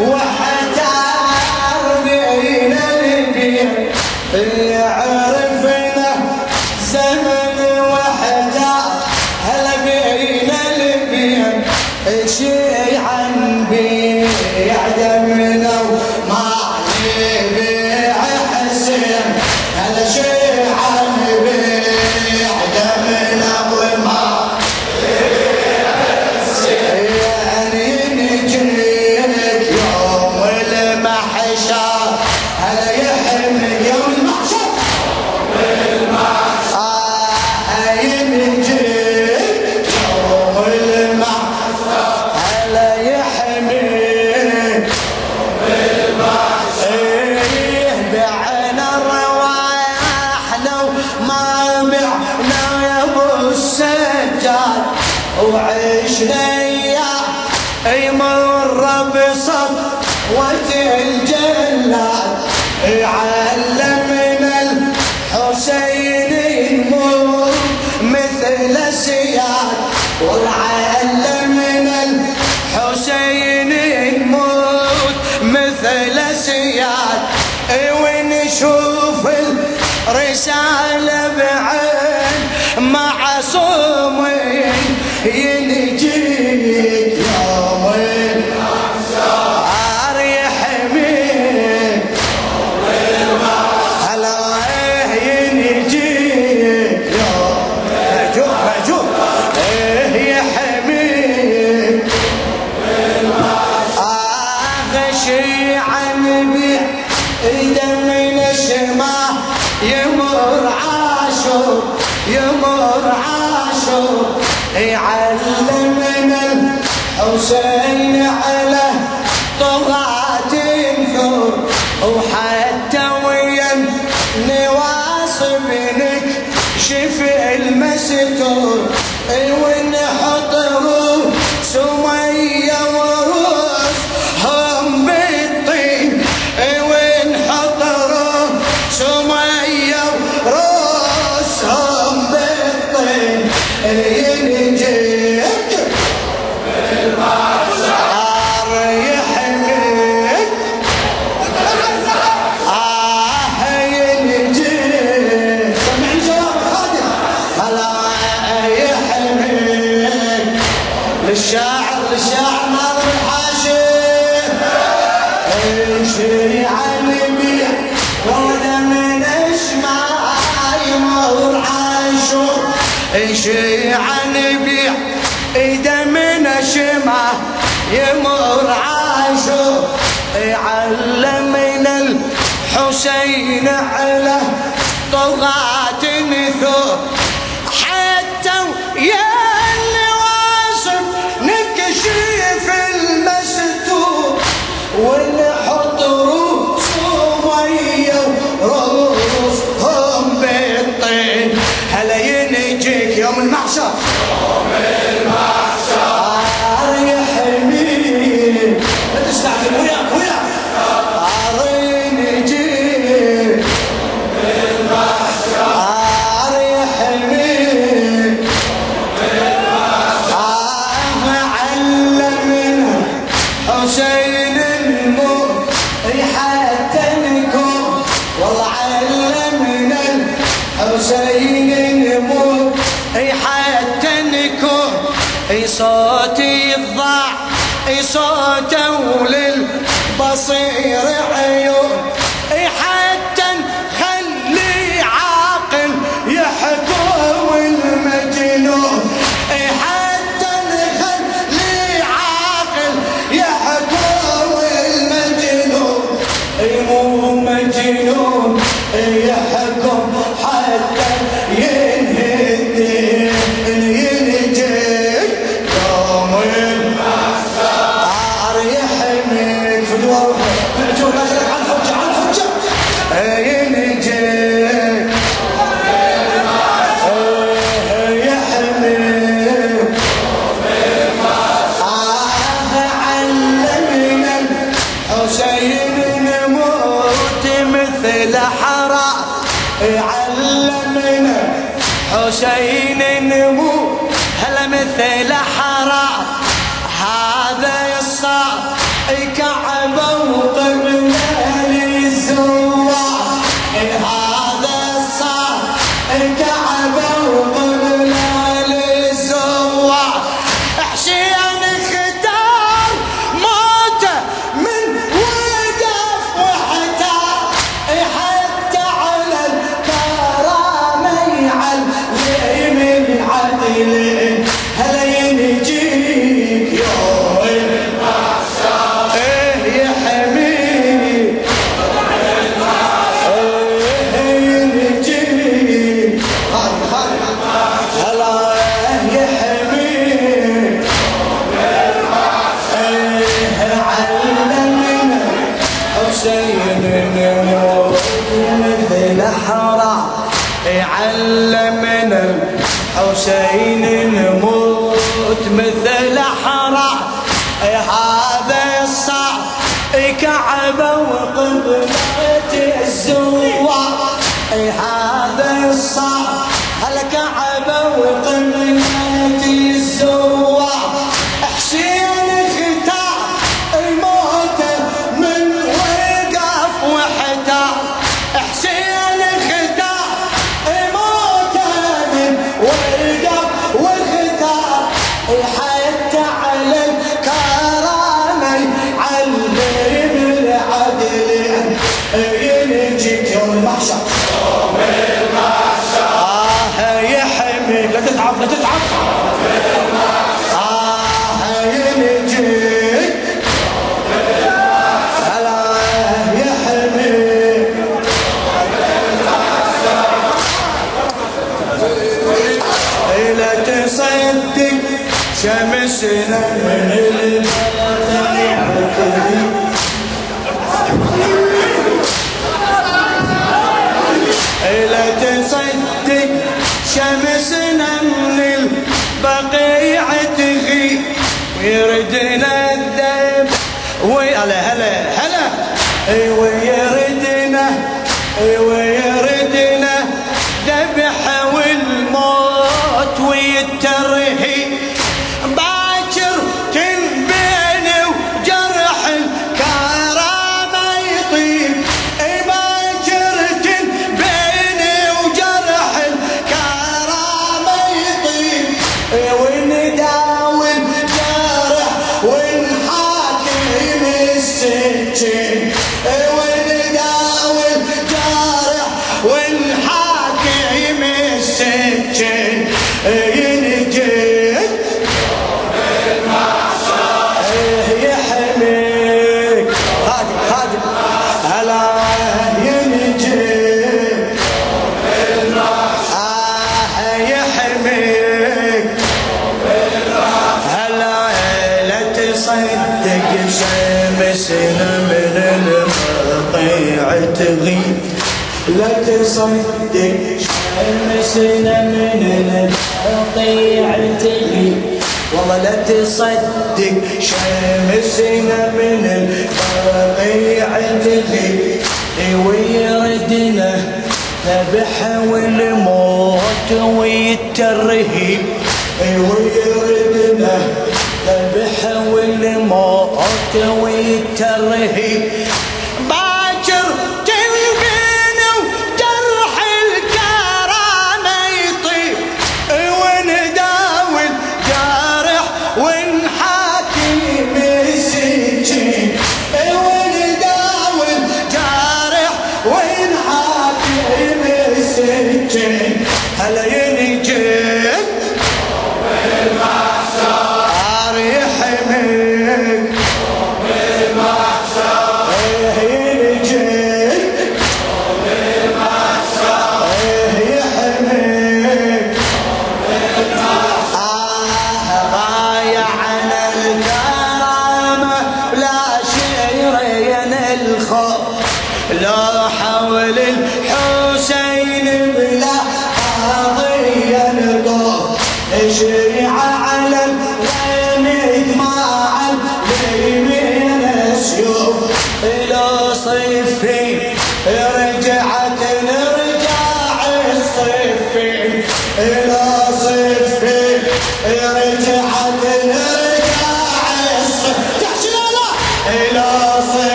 وحتى أرضي للبيع الاسياد والعلم من الحسين يموت مثل اسياد إيه ونشوف الرسالة حسين علي يشري عن بيع وأنا يمر عاشور يشري عن ايده من اشمع يمر عاشور يعلمنا الحسين على طغى الضاع صوته وللبصير عيون. علمنا حسين 哎呀，好。نفسنا من لا شمسنا من البقيع تغيب ويردنا ويا هلا هلا هلا. أيوه. لا تصدق شمسنا من القطيعته والله لا تصدق شمسنا من القطيعته ويردنا ذبح والموت ويترهيب ويردنا ذبح والموت ويترهيب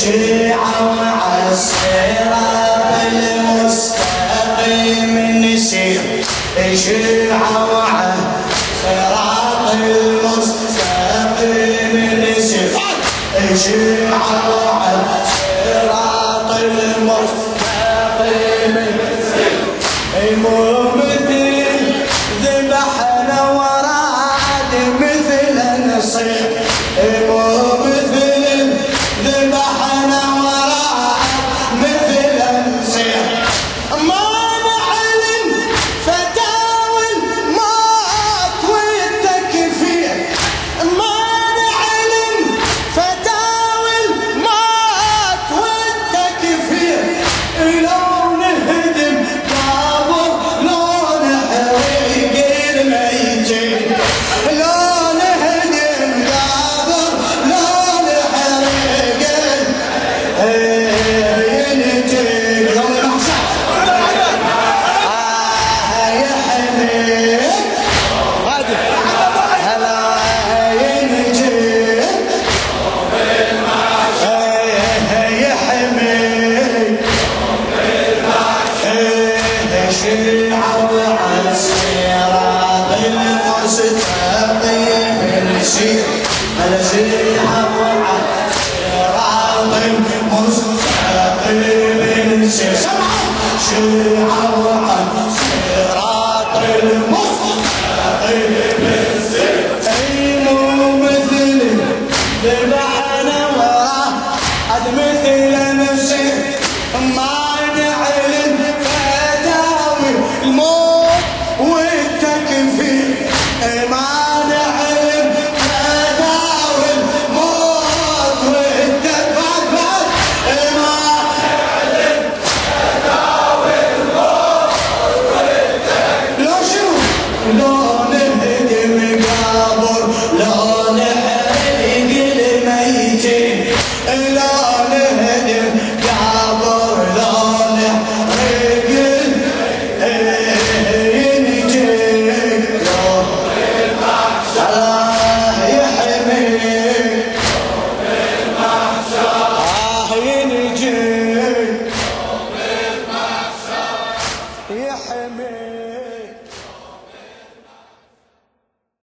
الشيعة وعلى الصراط المستقيم نسير. الشيعة وعلى الصراط المستقيم نسير. الشيعة وعلى الصراط المستقيم نسير. king and my